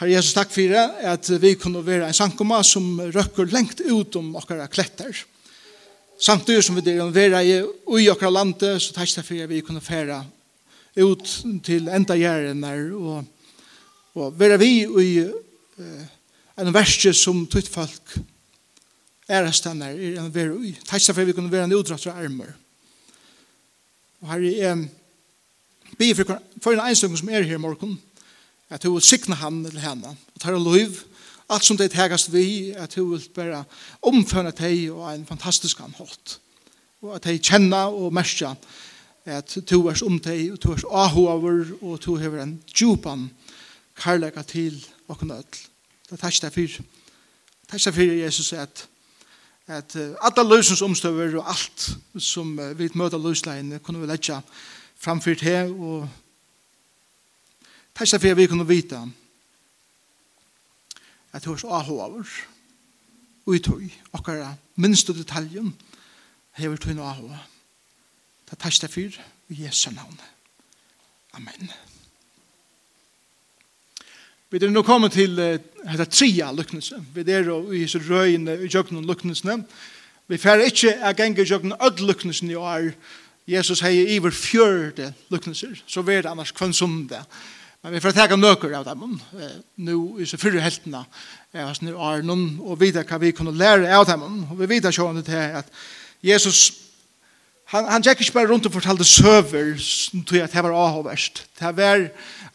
Herre Jesus, takk for det, at vi kunne være en sankoma som røkker lengt ut om okkara kletter. Samtidig som vi der om vera i ui okkara landet, så takk for det vi kunne fære ut til enda gjæren og, og være vi i uh, en verste som tutt folk er stannar, er en vera ui. Takk for vi kunne være en utdratt fra armer. Og herre, jeg um, blir for en einstøkken som er her i morgen, at du vil sikna han eller henne, og tar lov, alt som det tegast vi, at du vil bare omførne deg og en fantastisk anholdt. Og at de kjenner og merker at du er om deg, og du er ahover, og du har en djupan karlæga til og knødl. Det er takk derfor. Takk derfor, Jesus, at at alla løsens omstøver og alt som vi møter løsleiene kunne vi legge framfyrt her og Takk for at vi kunne vite at du er så avhover og okkara minste detaljen hever tøy noe Ahover. Det er takk for i Jesu navn. Amen. Vi er nå kommet til dette tria lukknelse. Vi er og i disse røyene i jøkken lukknelsene. Vi færre ikke å gjenge jøkken ød lukknelsen i år. Jesus heier iver fjørde lukknelser. Så vi er det annars kvann sunde. det Men vi får tega nøkker av dem eh, nu i så fyrre heltene eh, oss nu Arnon og videre hva vi kunne lære av dem og vi videre sjående til at Jesus han, han gikk ikke bare rundt og fortalte søver som tog at det var avhåverst det var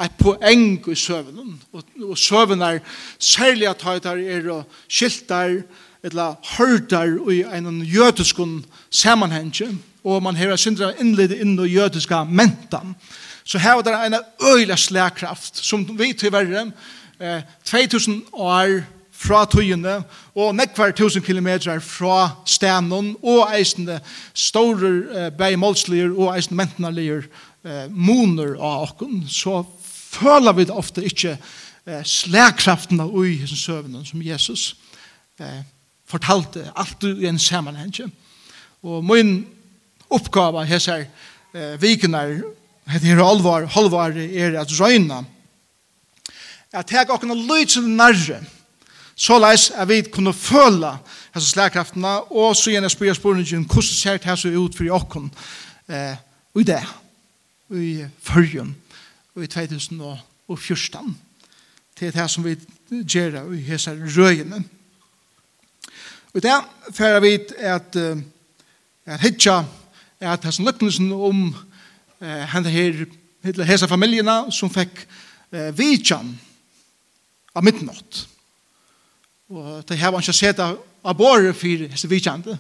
et poeng i søvnen og, og søvnen er særlig at det er og skilter, eller hørter i en jødisk sammenheng og man har syndra innledd inn i jødiska mentan så har det en øyla slagkraft som vi tilverre eh, 2000 år fra tøyene og nekvar 1000 kilometer fra stenen og eisende store eh, beimålslier og eisende mentenalier eh, moner av okken, så føler vi det ofte ikke eh, slagkraften av ui hos søvnen som Jesus eh, fortalte alltid i en sammenheng. Og min oppgave hos her eh, vikene er Det er alvor, halvar er at røyna. At heg okkurna løytsel nærre, så leis at vi kunne føla hese slagkraftene, og så gjerne spyrir spørningen hvordan ser det hese ut for okkun eh, i det, i førjen, i 2014, til det som vi gjør i hese røyene. Og det fyrir vi at, at hitja, at hans lykkelsen om eh, henne her, hese familjena som fikk eh, vidjan av midtnått. Og det her var ikke sett av, av båret for hese vidjande.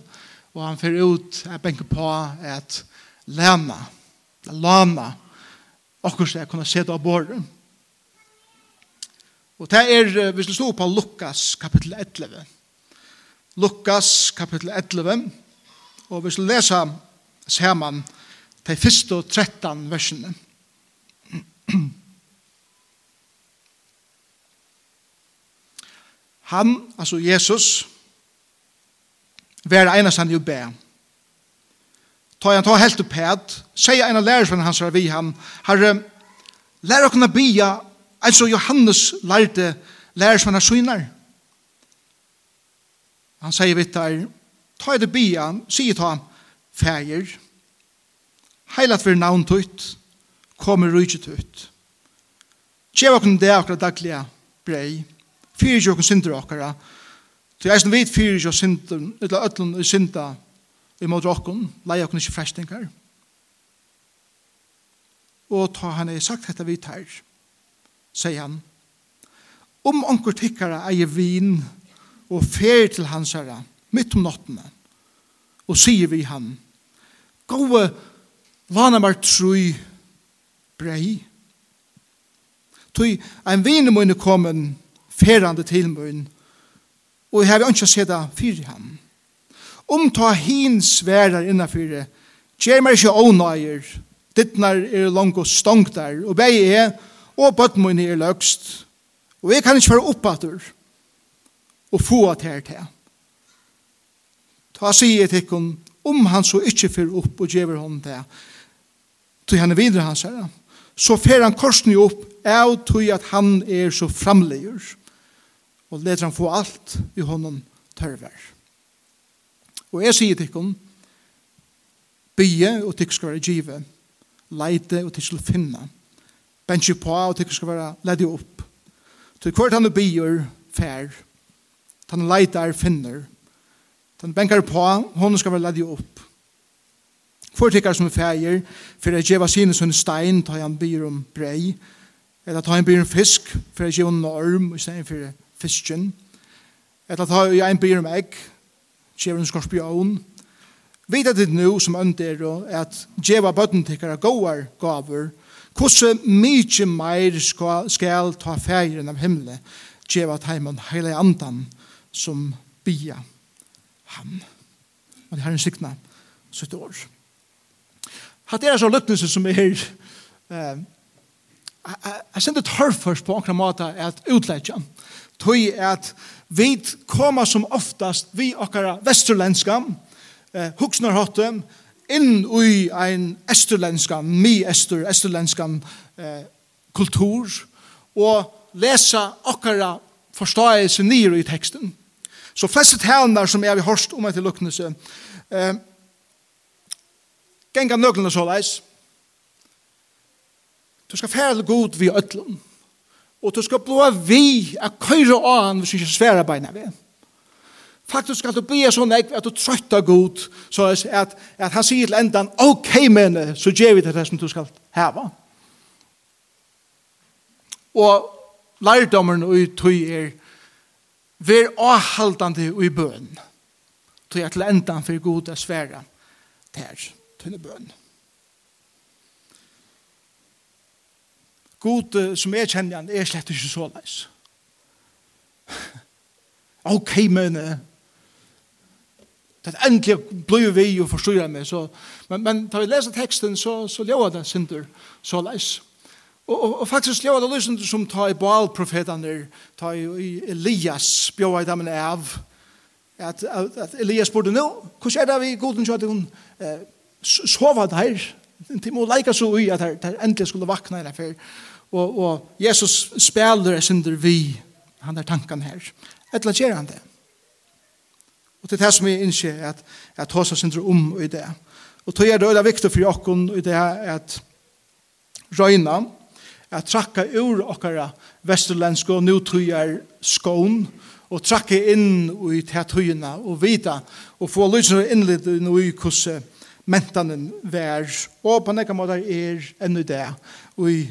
Og han fyrir ut at benke på at lana, lana, okkur jeg kunne sett av båret. Og det er, hvis du stod på Lukas kapittel 11. Lukas kapittel 11. Og hvis du leser saman de første 13 versene. Han, altså Jesus, var eneste han jo be. Ta han ta helt upp hæt, sier en av lærersvenn hans her vi han, herre, lær å kunne bia, altså Johannes lærte lærersvennen synar. Han sier vitt der, ta det bia, sier ta, feir, heilat vir navn tutt, kommer rujtje tøyt. Kjev okken det akkurat daglige brei, fyrir jo okkur synder okkara, til eisen vit fyrir jo synder, eller ötlun i synda, i mot okken, lei okken ikke frestingar. Og ta han er sagt dette vit her, sier han, om onkur tikkara eier vin og fer til hans herra, mitt om nottene, og sier vi han, gode Vana mar trui brei. Tui, ein vini mun kom en ferande til mun, og jeg har ikke sett det fyrir ham. Omta hin sverar innanfyrir, Kjer meg ikke ånøyer, dittnar er langt og stongt der, og bei er, og bøttmunni er løgst, og jeg kan ikke være oppater, og få at her til. Ta sier til om han så ikke fyrer opp og gjever hånd til, til han videre hans herre, så fer han korsen jo opp av tog at han er så framleger, og leder han få alt i honom tørver. Og jeg sier til henne, bygge og tikk skal være give, leite og til skal finne, bensje på og tikk skal være ledig opp. Til hvert han bygger, fær, han leiter, finner, han benkar på, hånden skal være ledig opp, Hvor tykker som feir, for jeg gjeva sine som stein, ta han byr om brei, eller ta han byr om fisk, for jeg en norm, i stedet for fisken, eller ta han byr om egg, gjeva en skorpion. Vita det nu som ønder, at gjeva bøtten tykker er gåar gaver, hvordan mye mer skal, skal ta feiren av himmelen, gjeva teimen hele andan som bia han. Og det her er en sikna sitt år. Hatt er så løpnelse som er jeg sender tørr først på akkurat måte at utleggja. Tøy at vi koma som oftast vi okkara vesterlenska eh, huksnarhottem inn i ein esterlenska mi ester, esterlenska eh, kultur og lesa okkara forståelse nir i teksten så flest talene som jeg har hørt om etter lukknelse eh, genga nøglene så leis. Du skal fære god vi øtlom. Og du skal blå vi a køyre an hvis du ikke svære beina vi. Faktisk skal du bli sånn ek at du trøtta god så at, at han sier til endan ok mene så gjør vi det som du skal heva. Og lærdommeren og tøy er ver avhaldande og i bøn. Tøy at til endan for god er svære tær tenne bøn. God som jeg kjenner han er slett ikke så leis. ok, men det er endelig blir vi og forstår meg. Så, men, men da vi leser teksten, så, så lever det synder så leis. Og, og, og faktisk lever det lysen som tar i Baal-profetene, tar i Elias, bjør i dem av, at, at, at Elias spurte nå, hvordan er det vi godin kjøtt hun eh, sova der, de må leika så ui at de endelig skulle vakna i derfor. Og, og Jesus spiller synder vi, han er tankan her. Etla gjer han det. Og det er det som vi innskjer at, at hos oss synder om i det. Og tog er det øyla viktig for jokken i det at røyna, at trakka ur okkara vesturlensk og nutøyar skån, og trakka inn i tætøyina og vita, og få lysen og innlid i hvordan mentanen vær, og på nekka måter er enn i det, og i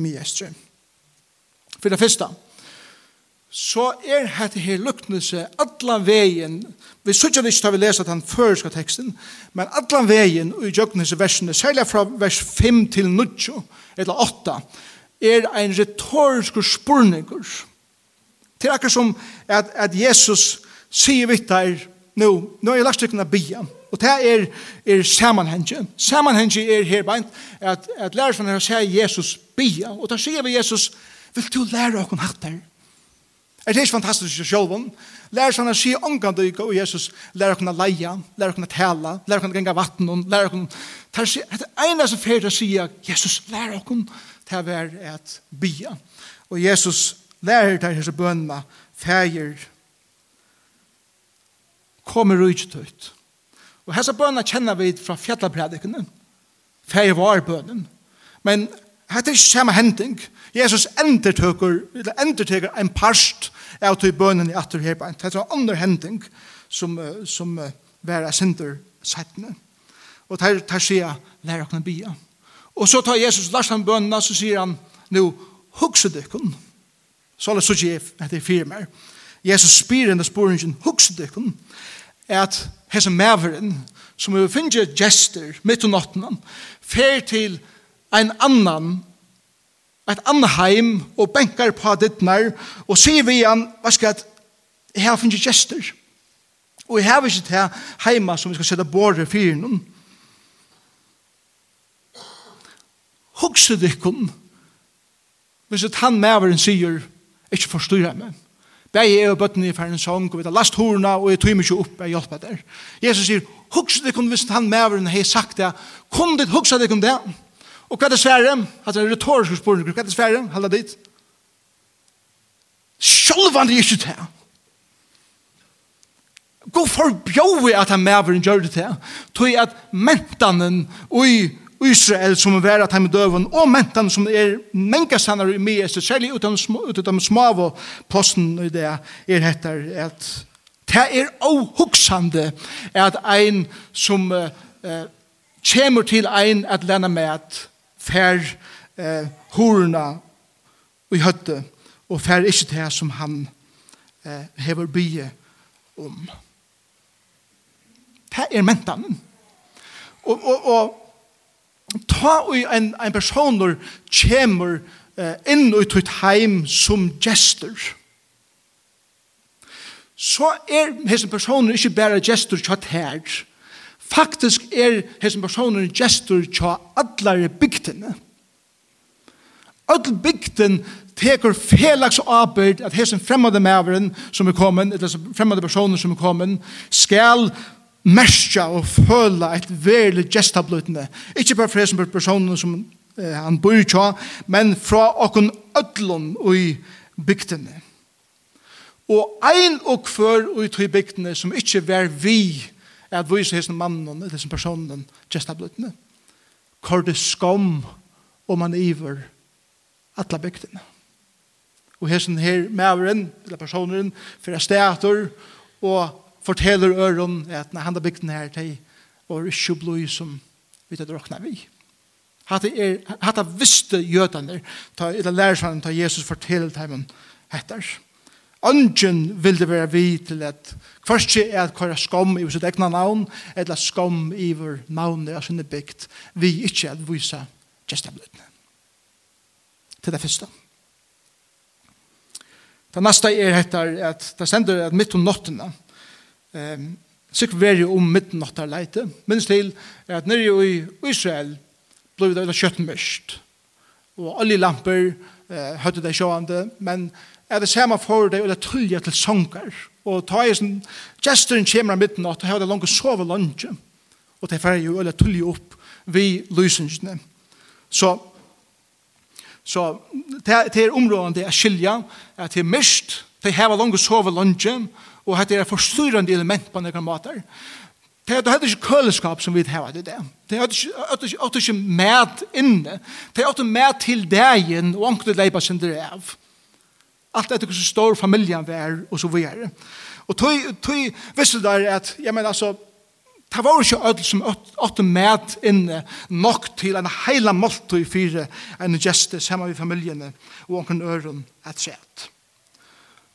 miestre. For det første, så er dette her lukknelse allan veien, vi sørger ikke da vi leser den føreska teksten, men allan veien i jøgnelse versene, særlig fra vers 5 til 9, eller 8, er ein retorisk spurninger. Til akkur som at, at Jesus sier vitt der, nå, nå er jeg lagt ikke å bia, Og det er, er sammanhenge. Sammanhenge er her beint at, at lærersvann her sier Jesus bia. Og da sier vi Jesus, vil du lære åkken hatt der? Er det ikke fantastisk i sjølven? Lærersvann her sier omgang du og Jesus, lære okken leia, lære okken tala, lære okken genga vatten, lære okken... Det er det ene som fyrir å sier, Jesus, lærer lære til å være et bia. Og Jesus lærer til disse bønene, fægir, kommer ut ut. Og hessa bøna kjenner vi fra fjallapredikene. Fær var bønnen. Men hetta er ikke samme hending. Jesus endertøker, eller endertøker en parst av til bønnen i atter her. Det er en andre hending som, som uh, var er settene. Og der, der sier jeg, lær åkne bia. Og så tar Jesus lars han bønene, så sier han, nu, hugse dykken. Så alle så sier jeg, det er fire mer. Jesus spyr henne sporingen, hugse dykken. Dykken at hese maveren, som vi finner gester midt og nottene, fer til ein annan, et annan heim, og benkar på dittnar, og sier vi igjen, hva skal jeg, jeg har finner gester, og jeg har ikke til heima som vi skal sette båret fyrir noen. Hugset ikkon, hvis han maveren sier, ikke forstyrra meg, Begge er og bøttene i ferden sång, og vi tar last horna, og jeg tog meg ikke opp, jeg hjelper der. Jesus sier, hukse deg om hvis han maveren har sagt det, kom dit, hukse deg om det. Og hva er det svære? Han er retorisk spørsmål, hva er det svære? Halda dit. Sjolvan er ikke til. Gå for bjøy at han maveren gjør det til, tog at mentanen og i Israel som er vært hjemme døven, og mentan som er mengastanar i mye, så særlig utan, utan smav og posten i det er hettar at det er avhuksande at ein som uh, kommer til ein at lena med at fær uh, horna i høtte og fær ikke det som han uh, hever bie om. Det er mentanen. Og, og, og ta ui en, en når kommer eh, inn ut ut heim som gestur. Så er hese personer ikke bare gestur kjatt her. Faktisk er hese personer gestur kjatt allare bygtene. Adl bygden teker felags arbeid at hese fremmede maveren som er kommet, eller fremmede personer som er kommet, skal merska og føla et verlig gestablutne. Ikke bare for som personen som eh, han bor i tja, men fra okken ödlun i bygdene. Og ein og kvør ut i bygdene som ikkje var vi at vise hessen mannen, hessen personen, gestablutne. Kår det skom om man iver atla bygdene. Og hessen her maveren, eller personen, fyrir stator, og forteller øren at når han har bygd den her, til og ikke blod som vi tar råkna vi. Hatt er, hatta visste jødene, ta, eller lærersvannen, ta Jesus forteller dem hettar. Ungen vil det være vi til at først er at kvar skam i sitt egna navn, eller skam i vår navn er sinne bygd, vi ikke at vise gestabløtene. Til det første. Det neste er etter at det sender at midt om nottene, um, sikkert veri om midtnattar leite, minst til at nere i Israel blei det kjøtt mørkt, og alle lamper eh, høyde det sjående, men er det samme for det, og det tullja til sanger, og ta i sånn, gesteren kommer av midtnatt, og har det langt å sove lunge. og det færre jo, eller tullja opp vi lysingene. Så, så det, det er områdende er skilja, at det er mørkt, de har langt å sove lunge, og hette er forstyrrende element på noen måter. Det er heller ikke køleskap som vi har til det. Det er ikke, ikke med inne. Det er ikke med til dagen og anker leipa sin drev. av. Alt etter hvordan stor familien vær og så videre. Og tog, tog visste der at, jeg mener altså, Det var ikke ødel som åtte med inne nok til en heila måltøy fire en gjeste sammen med familiene og omkring øren et sett.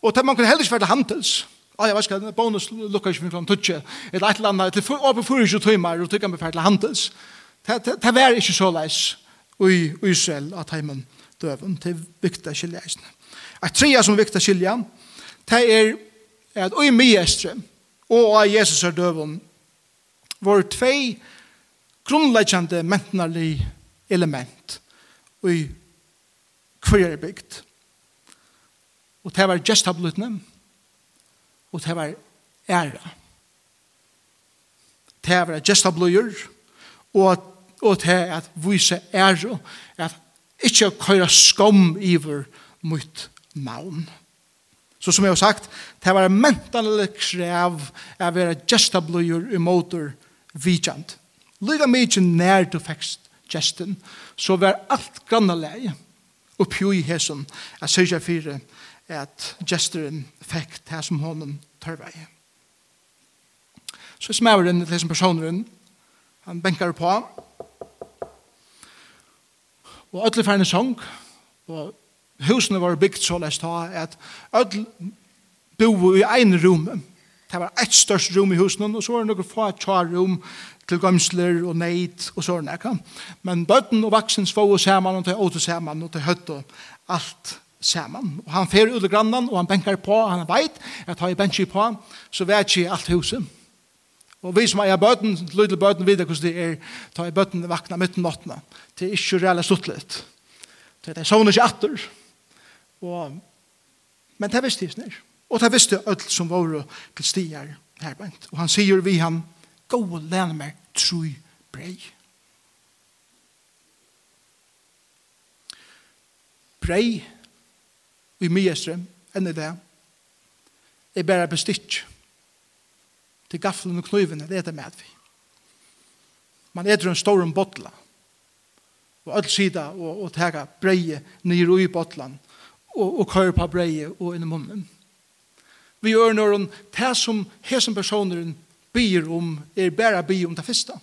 Og det man kunne heller ikke være handels. Ah, jeg vet ikke, bonus lukker ikke fra en tutsje, eller et eller annet, til åpen ikke tøymer, og tykker meg ferdig handels. Det var ikke så leis i Israel at heimen døven, til viktig skilja eisne. Et trea som er viktig skilja, det er at oi miestre, og av Jesus er døven, var tvei grunnleggjande mentnarlig element i hver er bygd. Og det var gestabluttene, og det var æra. Det var gesta bløyer, og, og det er at vise æra, at ikke å køyre skom iver mot maun. Så som jeg har sagt, det var mentanelig krev av å være gesta bløyer i motor vidjant. Lyga mykje nær du fekst gesten, så var alt grannaleie oppi i hesson, at sørja fyrir at gesteren fikk det som hånden tørvei. Så smæveren til som personeren, han benkar på, og alle færne sång, og husene var bygd så lest ta, at alle bo i ein rum, det var ett størst rum i husene, og så var det noen få tjar rum til gømsler og neid og sånn. Men bøtten og vaksens få og saman, og til åte saman, og til høtt og alt saman. Og han fer ut i grannan, og han benkar på, og han veit at har jeg benki på, så vet ikke alt huset. Og vi som eier bøten, lydel bøten videre hvordan det er, tar i bøten vakna midt nattene. Det er ikke reelle stuttlet. Det er sånn ikke atter. Og, men det visste jeg. Og det visste alt som var til stier herbent. Og han sier vi han, gå og lene meg tru brei. Brei i myestrem, enn i det, er bare bestitt til gaffelen og knivene, det er det med vi. Man etter en stor bottla, og alt sida, og, og tega breie nyr i bottlan, og, og køyre på breie og inn i munnen. Vi gjør når hun, det som hesen personeren byr om, er bare byr om det første.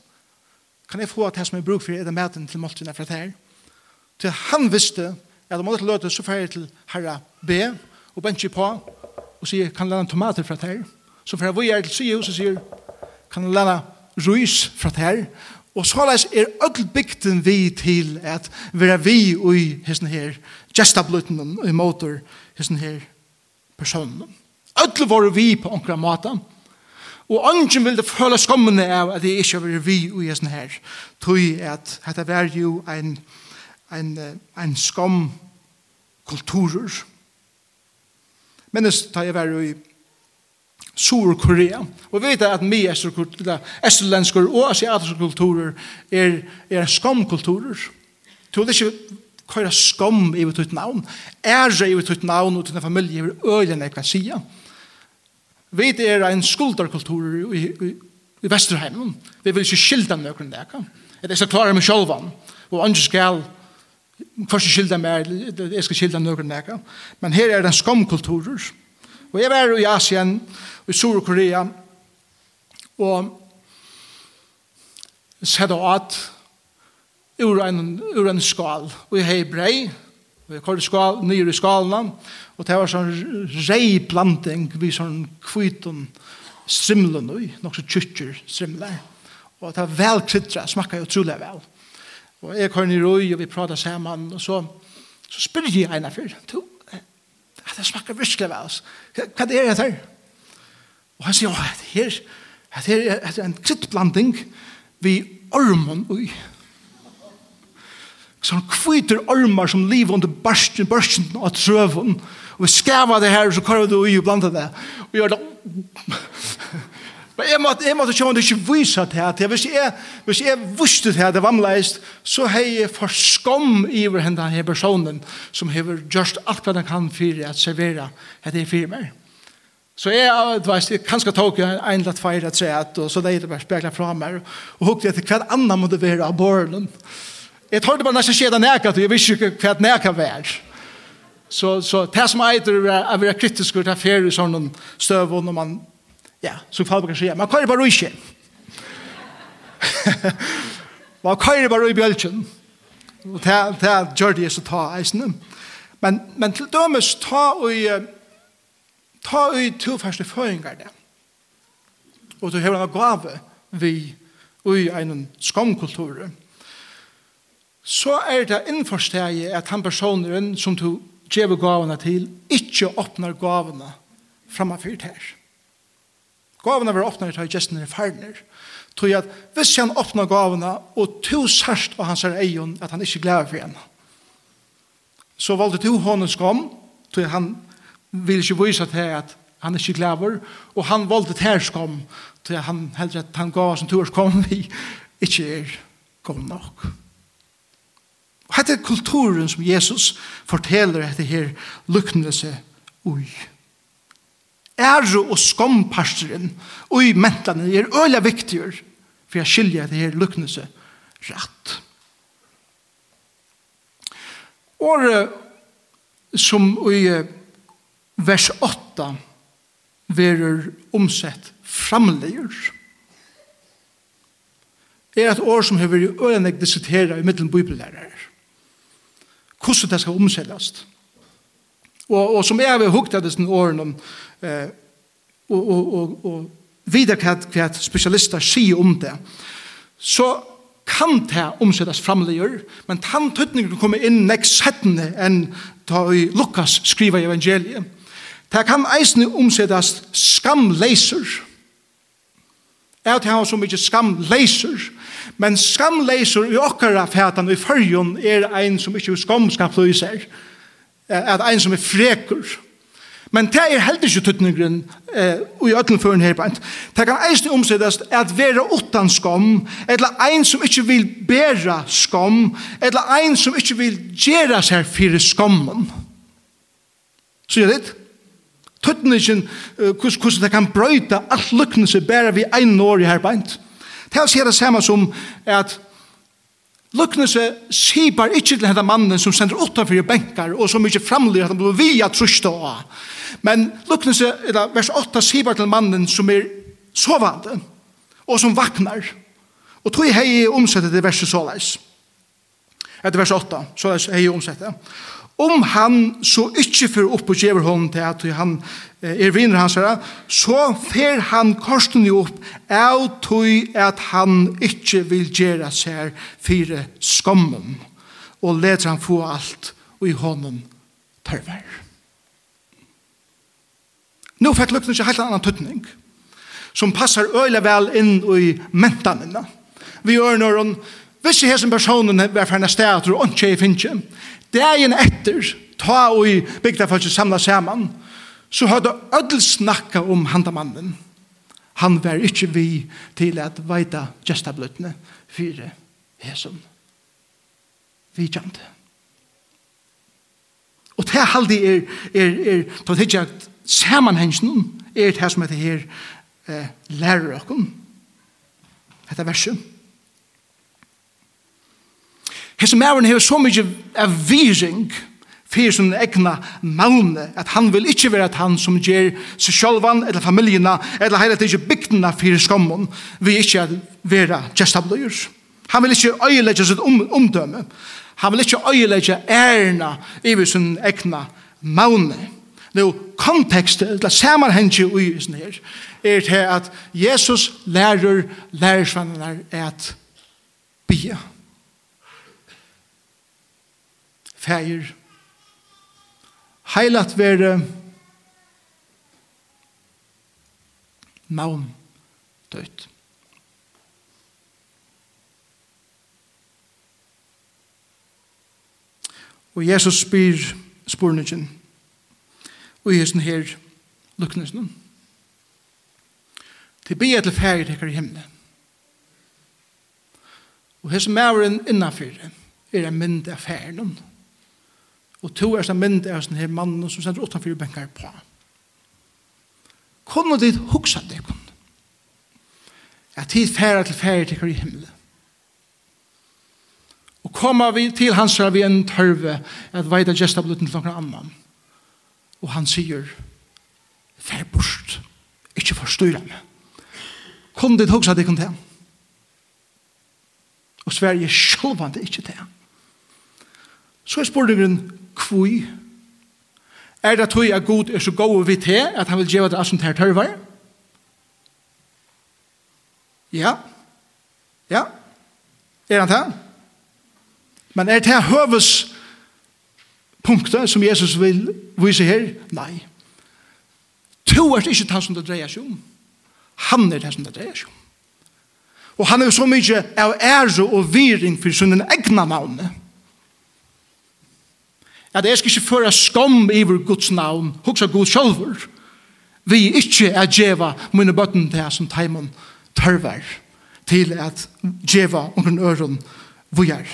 Kan jeg få at det som er bruk for, er det maten til måltidene fra det her? Til han visste, at om alle løte, så fer til herra B og bensje på og sier kan lana tomater fra her så fer vi er til sygehus og sier kan lana rys fra her og så leis er öll bygden vi til at vi er vi i hessen her gestabluten og i motor hessen her personen öll var vi på onkra matan Og ungen det føle skommende av at det ikke var vi og jessen her. Tøy at dette var jo en en, en skam kulturer. Men det tar jeg være i Sur-Korea. Og vi vet at mye esterlensker og asiatiske kulturer er, er skamkulturer. Du vil ikke køyre skam i vårt navn. Ære i vårt navn og til en familie i øyne jeg kan si. Vi vet er en skulderkultur i, i, i Vesterheimen. Vi vil ikke skilde noen der. Det er så klare med sjølvan. Og andre skal først skilda mer, jeg skal skilda noen neka. Men her er det en skamkulturer. Og jeg var i Asien, i Sur-Korea, og sett og at ur en, ur en skal, og jeg hei brei, og jeg kallte skal, nyr i skalene, og det var sånn rei planting, vi sånn kvitton strimlen, nok så tjukker strimler. Og det var vel krydra, smakka jo utrolig vel. Og Og jeg kom i røy, og vi pratet sammen, og så, så spør jeg en av fyr, du, det smakker virkelig vel. Hva er det her? Og han sier, ja, det her, det her er en kryttblanding vi ormen ui. Så han kviter ormer som liv under børsten, børsten og trøven. Og vi skæver det her, så kvar du ui og blander det. Og gjør det. Men jeg måtte, jeg måtte kjønne ikke vise til at hvis jeg, hvis jeg visste til at det var omleist, så har jeg for skam i hver henne her personen som har gjort alt hva den kan for å servere at det er fire. Så jeg, du vet, jeg kan skal tåke en eller tveir at sett, og så det er det bare spekler fra meg, og hukte jeg til hva annan måtte være av borlen. Jeg tar det bare nesten skjedde næka, og jeg visste ikke hva næka var. Så, så det som eitir er å være kritisk til ferie i sånne støvån, når man Ja, så folk kan säga, man kører bara ikke. man kører bare i bjølgen. Och det, det gör det så ta isen. Men, men till dömes ta och ta ut två första föringar där. Och då har man gåva vi i en skamkultur. Så er det innforsteget at han personen som du gjør gavene til, ikke åpner gavene fremme for det her. Gavene var åpnet til gestene i ferdner. Tog at hvis han åpnet gavene, og to sørst av hans egen, at han ikke gleder for henne. Så valgte to hånden skam, tog han vil ikke vise til at han ikke gleder, og han valgte til skam, tog han heldre at han gav som to skam vi ikke er god nok. Og dette er kulturen som Jesus forteller etter her lukknelse ui ære og skomparsteren og i mentene er øyla viktigur for jeg skilja det her lukknelse rett. Året som i vers 8 verur omsett framleir er et år som har vært øyla nek diskutera i middelen bibellærer. Hvordan det skal omsettast? Hvordan Og, og som jeg har hukket av disse årene eh, og, og, og, og videre hva, hva spesialister sier om det, så kan det omsettes framleger, men den tøtningen kommer inn nekst settende enn da i Lukas skriver i evangeliet. Det kan eisene omsettes skamleiser. Jeg vet ikke så mye skamleiser, men skamleiser i okkara fætan i fyrjon er ein som ikke skamskappløyser. Skamleiser at ein som er frekur. Men det er heldig ikke tøtningren eh, og i øtlenføren her på en. Det kan eisne omsettes at være utan skam, eller ein som ikke vil bæra skam, eller ein som ikke vil gjera seg fyrir skammen. Så gjør det? Tøtningen, hvordan det kan brøyta alt lukknelse bæra vi ein år i her på en. Det er å si det samme som at Luknese sipar ikkje til hendan mannen som sender utanfor i benkar og som ikkje framlir at han blir via trusta av. Men Luknese, eller vers 8, sipar til mannen som er sovande og som vaknar. Og tog hei omsettet det verset såleis. Etter vers 8, såleis hei omsettet om han så ikke fyrir opp og gjør hånden til at han er vinner hans her, så fer han korsen jo opp av tog at han ikke vil gjøre seg fire skommen, og leder han få alt og i hånden tørver. Nå fikk lukten ikke helt annan tøtning, som passar øyla vel inn i mentanina. Vi gjør når Hvis jeg hesen personen var ferdig stedet og ikke jeg finner, det er en etter, ta og i bygda for å samle sammen, så hørte ødel snakka om handamannen. Han var ikke vi til at veida gestabløttene fire hesen. Vi kjente. Og det er halde er, er, er, ta tidsja sammanhengen er det her som heter her eh, lærer okken. Dette verset. Hesse mæren hever så mykje av viring fyrir sin egna malne, at han vil ikkje være at han som gjer seg sjálvan, eller familjena, eller heila til ikkje bygdena fyrir skammun, vi ikkje vera gestabløyur. Han vil ikkje øyelegge sitt um, omdømme. Han vil ikkje øyelegge ærna i sin egna malne. Nå, kontekstet, eller samanhengje ui sin her, er til at Jesus lærer lærersvannene at bia. Fægir, heilat vere navn døyt. Og Jesus spyr spurningen og i hesten her lukknesen. Til be etter fægir tekker i himmelen. Og hesten mævren innanfyrir er en mynd av fægirnum. Og Og to er som mynd er som her mannen som sender utenfor benkar på. Kunne dit huksa det kun? At tid færa til færa til i himmelen. Og koma vi til hans her vi en tørve at veida gesta bluten til noen annan. Og han sier fær bort, ikkje forstyrra meg. Kunne dit huksa det kun til? Og Sverige sjølvande ikkje til. Så er spurningen, kvui. Er det tog at god er så god vi til, at han vil gjøre det alt som her tørver? Ja. Ja. Er han det? Men er det høves punktet som Jesus vil vise her? Nei. To er ikke det som det dreier seg om. Han er det som det dreier seg om. Og han er så mye av ære og viring for sin egna navnet at jeg skal ikke føre skam iver Guds navn, hoksa Gud sjølver, vi ikke er djeva mine bøtten til som teimen tørver til at djeva under øren vi er.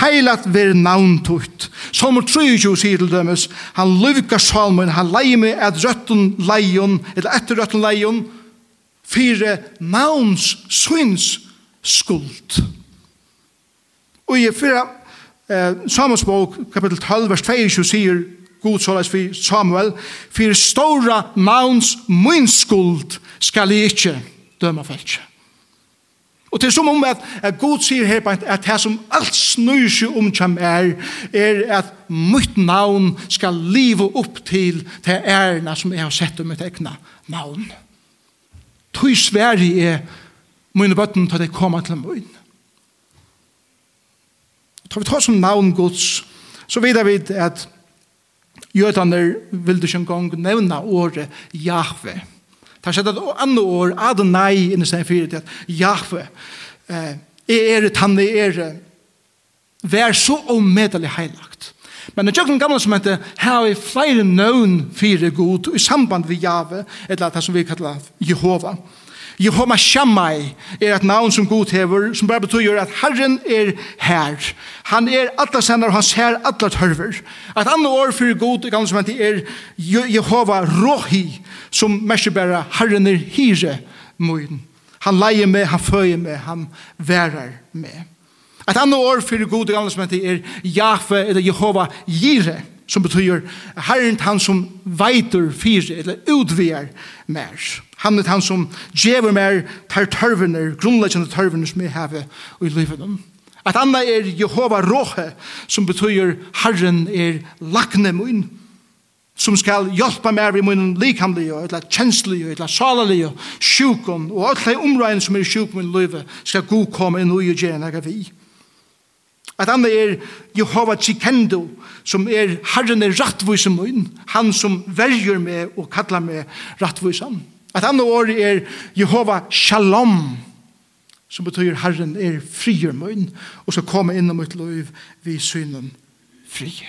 Heilat ver navn tutt. Som 23 sier til dømes, han lyvka salmen, han leie med et røtten leion, eller etter røtten leion, fire navns syns skuld. Og i fyrra Eh, Samuels bok, kapitel 12, vers 22, sier God såleis for Samuel, for stora mauns min skal jeg ikke døma felt. Og til som om at, at God sier her på at det som alt snur seg om kjem er, er at mitt navn skal live opp til det ærene som jeg har sett om mitt egna navn. Tøy sverige er mine bøtten til det kommer til munn. Ta vi tar som navn Guds, så vet vi at jødene vil du ikke engang nevne året Jahve. Det Ta sett et annet år, Adonai, inni seg fyrir til at Jahve, eh, er et han er, vær så omedelig heilagt. Men det jøkken gamle som heter, her er flere nøvn fire god, i samband med Jahve, eller det som vi kallar Jehova. Jehova. Jehova Shammai er et navn som god hever, som bare betyr at Herren er her. Han er atlas og han ser atlas hørver. Et annet år for god i gamle som er Jehova Rohi, som mest bare Herren er hire moden. Han leier med, han føyer med, han værer med. Et annet år for god i gamle som er Jahve, eller Jehova Jireh som betyr Herren han som veiter fyrir, eller utvier mer. Han er han som djever mer tar tørvener, grunnleggende tørvener som vi har i livet. Et annet er Jehova Råhe, som betyr Herren er lakne mun, som skal hjelpe mer i munnen likhandlige, eller kjenslige, eller salalige, sjukken, og alle områdene som er sjukken i livet, skal god komme inn og gjøre noe vi. Et annet er Jehova Chikendo, som er Herren er rattvise mun, han som verger med og kallar meg rattvisan. Et annet år er Jehova Shalom, som betyr Herren er frier mun, og skal komme inn om et liv vi synen frie.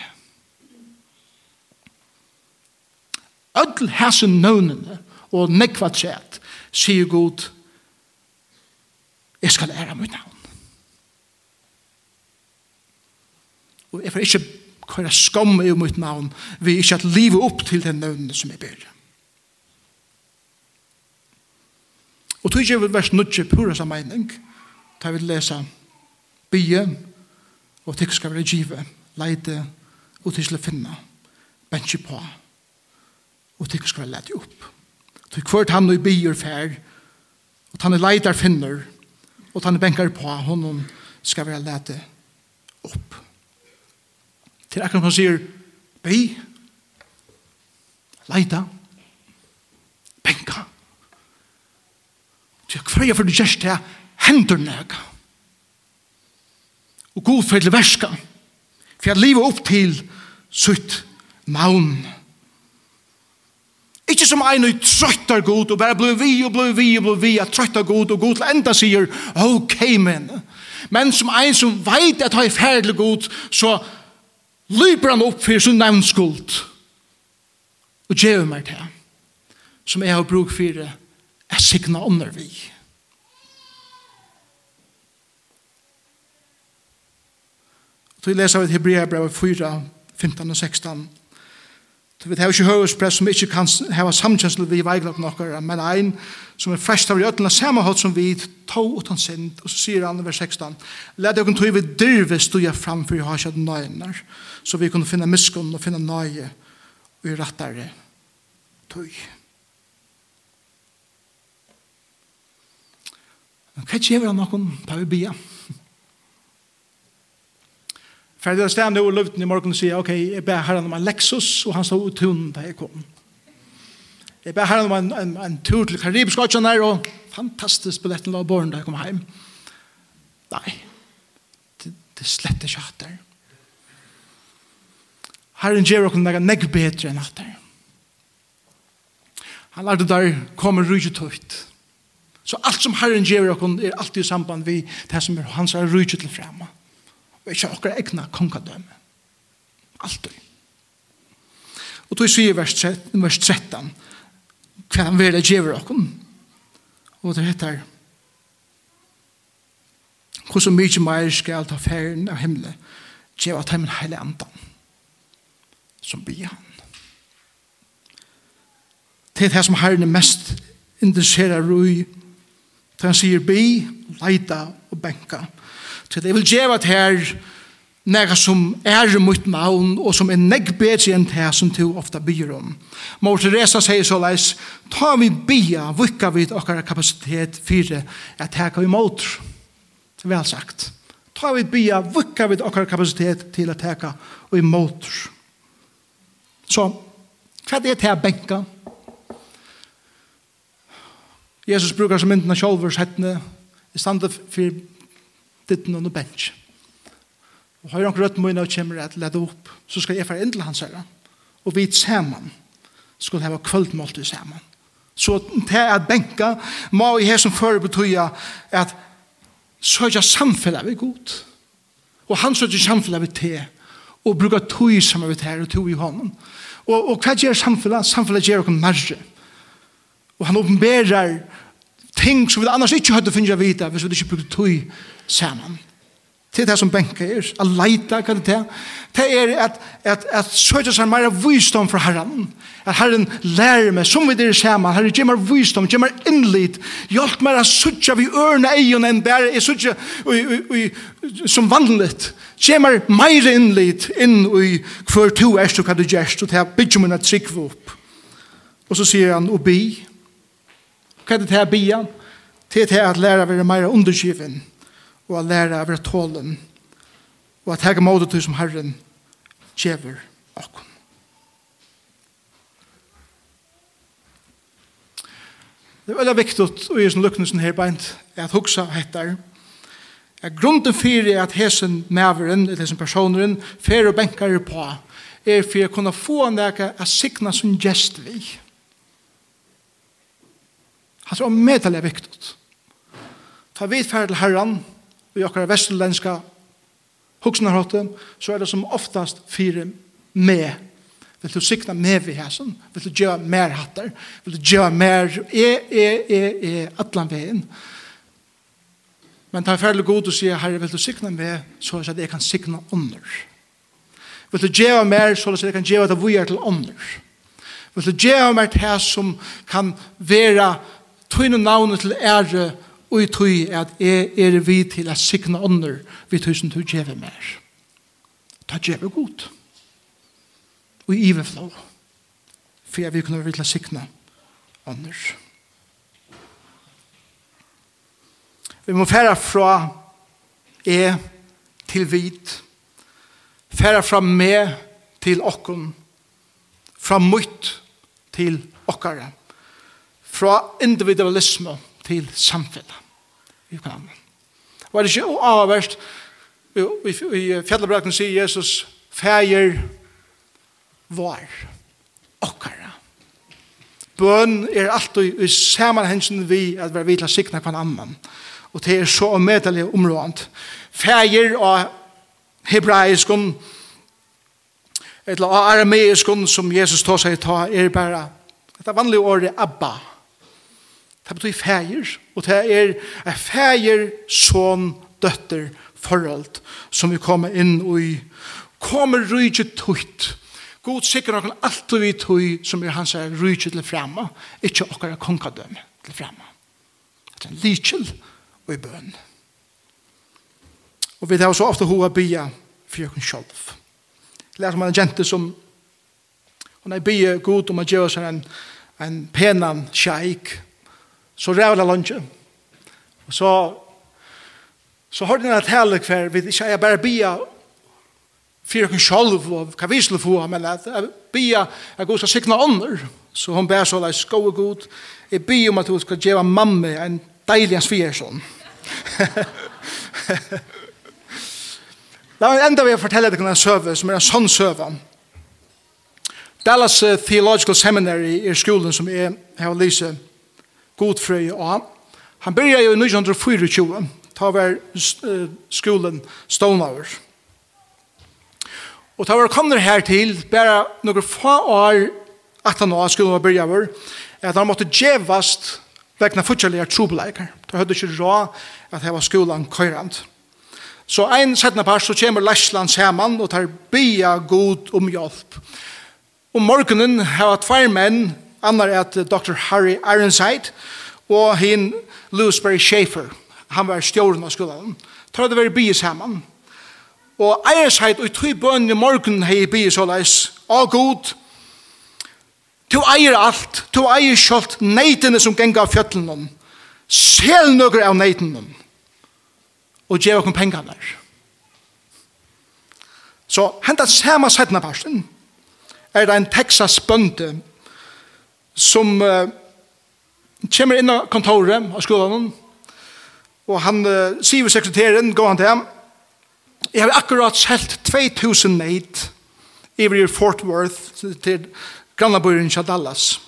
Ødel hæsen nøvnene og nekva tjett, sier god, jeg skal ære mitt navn. Og jeg får ikke køyre skam i mitt navn, vi ikke at livet opp til den nøvnene som jeg ber. Og tog ikke vers nødje pura som mening, da jeg vil lese bygge og tikk skal være givet. leide, og til å finne, Bensje på, og tikk skal være leide opp. Tog kvart han og bier fær, og han er leidar finner, og han er benkar på, honom skal være leide opp. Opp til akkurat man sier, be, leita, benka. Til hver jeg for det gjerst det, hender nek. Og god for det verska, for jeg lever opp til sutt maun. Ikke som en og trøttar god, og bare blei vi, og blei vi, og blei vi, at trøttar god, og god til enda sier, ok, men. Men som en som veit at ha er ferdelig god, så lyper han opp for sin nevnskuld og gjør meg til. som jeg har bruk for det er sikna ånder vi Så vi leser av et Hebrea brev 4 15 og 16 Så vi har ikke hørespress som ikke kan ha samkjensel vi veiglap nokkara, men ein som er frest av jøtlen av samme hatt som vi tog utan sind, og så sier han i vers 16, «Led dere tog vi dyrve stuja framfor jeg har kjøtt nøgner.» så vi kunne finne miskunn og finne nøye og i rettare tøy. Men hva gjør han noen på vi bia? For det er stedet nå i luften i morgen og sier, ok, jeg ber herren om en Lexus, og han stod ut tunen da jeg kom. Jeg ber herren om en, en, en tur til Karibisk Ocean der, og fantastisk billetten la borren da jeg kom hjem. Nei, det, det slett ikke hatt der. Herren gjør okken noe neg bedre enn at det. Han lærte der kommer rujtje tøyt. Så alt som Herren gjør okken er alltid i samband med det som er hans er rujtje til fremme. Og ikke akkurat egna kongadømme. Altid. Og tog sier vers 13, vers 13 hva han vil gjøre okken. Og det heter Hvordan mye mer skal ta ferien av himmelen gjør at heimen heile andan som blir han. Det er det som herren er mest interesserer i. Det han sier bi, leita og benka. Så det vil gjøre at her nega som er mot navn og som er negg bedre enn det som du ofta byr om. Mor Teresa sier så leis, ta vi bia, vukka vi okkar kapasitet fire, at her kan vi mot. Vel sagt. Ta vi bia, vukka vi okkar kapasitet til at her kan vi mot. Mot Så, hva er det til å benka? Jesus brukar som myndina sjálfur hettene i standa for ditten og bench. Og høyre han rødt møyna og kommer at leda opp, så skal jeg fara inn til hans herre. Og vi sammen skal hava kvöldmåltid sammen. Så til at benka må i her som fører betyr at søkja samfunnet vi god. Og han søkja samfunnet vi til og bruka tog saman vi til og tog i hånden. Og, og hva gjør samfunnet? Samfunnet gjør noen merre. Og han åpenberer ting som vi annars ikke hadde funnet å vite hvis vi ikke brukte tog sammen til det som benker er, a leita, hva det er, det er at, at, at søkja seg mer visdom fra herren, at herren lærer meg, som vi dere sema, herren gjør meg visdom, gjør meg innlit, hjelp meg å søkja vi ørna egen enn bare, jeg søkja som vanligt, gjør meg mer innlit inn i hver to erst og hva du gjerst, og det er bygge meg at trikve opp. Og så sier han, og bi, hva er det til her bi, Det er at å være mer underskiven, og å lære av være tålen og å tege måte til som Herren kjever okken. Det er veldig viktig å gjøre sånn lukknelsen her beint er at hoksa hettar at grunden fyrir er at hesen maveren eller hesen personeren fer og benkar på er for å kunne få en deg å signa som gest vi. Han tror om medelig er viktig. Ta vidt ferd til herran, i okkara vestlendska hoksnarhotten, så er det som oftast fire med. Vil du sikna med vi hæsen? Vil du gjøre mer hatter? Vil du gjøre mer e, e, e, e, atlan veien? Men det er ferdig god å si, Herre, vil du sikna med, så er det at jeg kan sikna under. Vil du gjøre mer, så er det at jeg kan gjøre det vi er til under. Vil du gjøre mer til som kan være tøyne navnet til ære, og i tøy at jeg er vi til at sikna ånder vi tøy som du gjeve mer. Ta gjeve godt. Og i iveflå. For jeg vil kunne være til at sikna ånder. Vi må færa fra jeg til vit. Færa fra meg til okkon. Fra mutt til okkara. Fra individualisme til samfunnet vi kom. Var det ikke avverst? I fjellebrakten sier Jesus, feir var okkara. Bøn er alltid i samanhengen vi at vi vil å sikna kvann annan. Og det er så medelig områdant. Feir og hebraiskum, eller arameiskun som Jesus tar seg ta, er bare, det er vanlige året Abba, Det betyr feir, og det er en feir, son, døtter, forhold, som vi kommer inn i. Kommer rydget tøyt. God sikker noen alt vi tøy, som er hans er rydget til fremme, ikke okkar konkadøm til fremme. Det er en lykjel og i bøn. Og vi tar så ofte hova bia for jøkken sjolv. Lærer man en jente som hun er bia god om å gjøre seg en, en penan sjeik, Så rev det lunge. Og så, så hørte jeg en tale hver, vi ikke er bare bia fyrir okkur sjálf og hva vi skulle få, men at bia er god skal sikna ånder. Så hun ber så leis sko og god, jeg bia om at hun skal djeva mamma en deilig hans sånn. La meg enda vi fortelle deg en søve, som er en sånn søve. Dallas Theological Seminary er skolen som jeg har lyset god frøy og Han byrja jo i 1924, ta var skolen Stonauer. Og ta var kommer her til, bare noen få år at han var skolen var byrja var, at han måtte djevast vegna fortjellige trobeleikar. Da hadde ikke råd at det var skolen køyrand. Så ein settende par så kommer Læsland saman og tar bia god om hjelp. Om morgenen har tvær menn Annar er at Dr. Harry Ironside og hin Lewisberry Schaefer. Han var stjåren av skolen. Tar det veri bies hemman. Og Ironside og i tog bøn i morgen hei bies og leis. Å god, du eier alt, du eier kjolt neitene som genga av fjötlenom. Sel nøkker av neitene. Og gjev okkur pengar der. Så hentan samme setna parsten er det en Texas bønde som uh, kommer inn av kontoret av skolen, og han uh, sier ved sekretæren, går han til ham, jeg har akkurat selt 2000 neid i Fort Worth til grannabøyren til Dallas.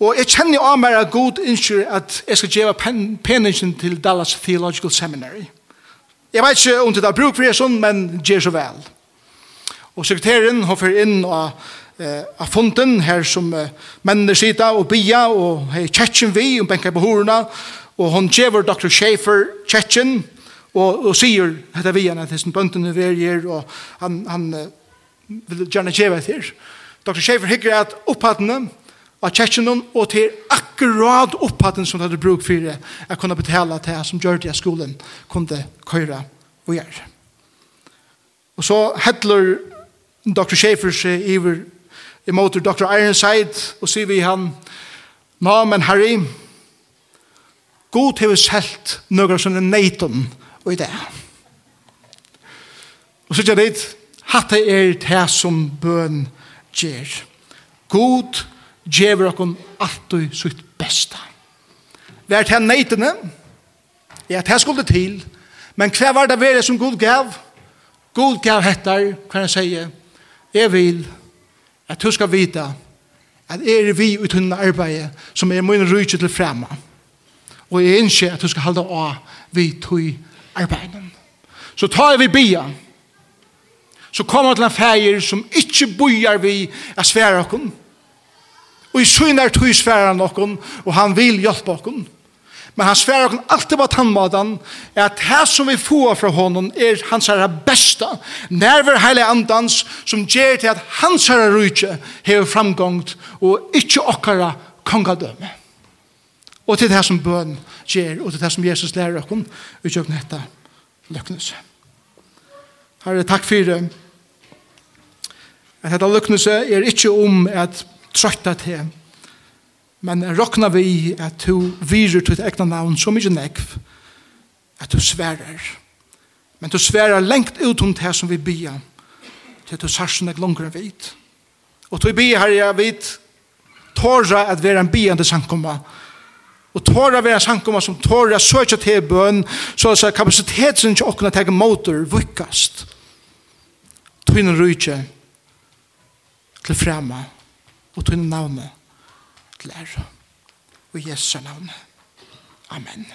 Og jeg kjenner av meg at god innskjer at jeg skal gjøre pen peningen til Dallas Theological Seminary. Jeg vet ikke om det er bruk for det sånn, men gjør så vel. Og sekretæren, hun får inn og eh, av fonden her som eh, mennene sida og bia og hei tjetjen vi og benka på horna og hon djever Dr. Schaefer tjetjen og, og sier hette vi henne til sin bønden i verger og han, han eh, vil gjerne djeva til Dr. Schaefer hikker at opphattene av tjetjenon og til akkurat opphatten som hadde bruk for å kunne betale til som gjør det skolen kunne køyra og gjøre og så hettler Dr. Schaefer seg iver imot Dr. Ironside og sier vi han Nå, men Harry God hever selt noen som er neiten og i det og så gjør det hatt det er det som bøn gjør God gjør okken alltid sitt beste Vær til neitene ja, det skulle til men hva var det vere som God gav? God gav hettar, hva han sier, jeg vil at du skal vite at er vi i tunne arbeid som er min rydde til fremme. Og jeg innskjer at du skal holde av vi tog arbeidet. Så tar vi bia, så kommer til en feir som ikke bojar vi av svære okken. Og i synar tog svære okken, og han vil hjelpe okken. Men han sverar okkur alltid på er at her som vi får fra honom er hans herre besta. Nerver heilig andans som gjer til at hans herre rujtje hever framgångt og ikkje okkara kongadøme. Og til det som bøn gjer og til det som Jesus lærer okkur utjøkken hetta løknelse. Herre, takk fyrir at dette løknelse er ikkje om at trøytta til Men råkna vi at du virer til egna navn så mye nekv at du sverer. Men du sverer lengt utom det som vi bia til at du sarsen er langere vidt. Og du bia her jeg vet, tåra at være en biande sankomma og tåra vera sankomma som tåra søkja til bøn så at kapasiteten ikke åkna teg motor vukkast tøyne rujtje til frema og tøyne navnet til ære. Og i Jesu navn. Amen.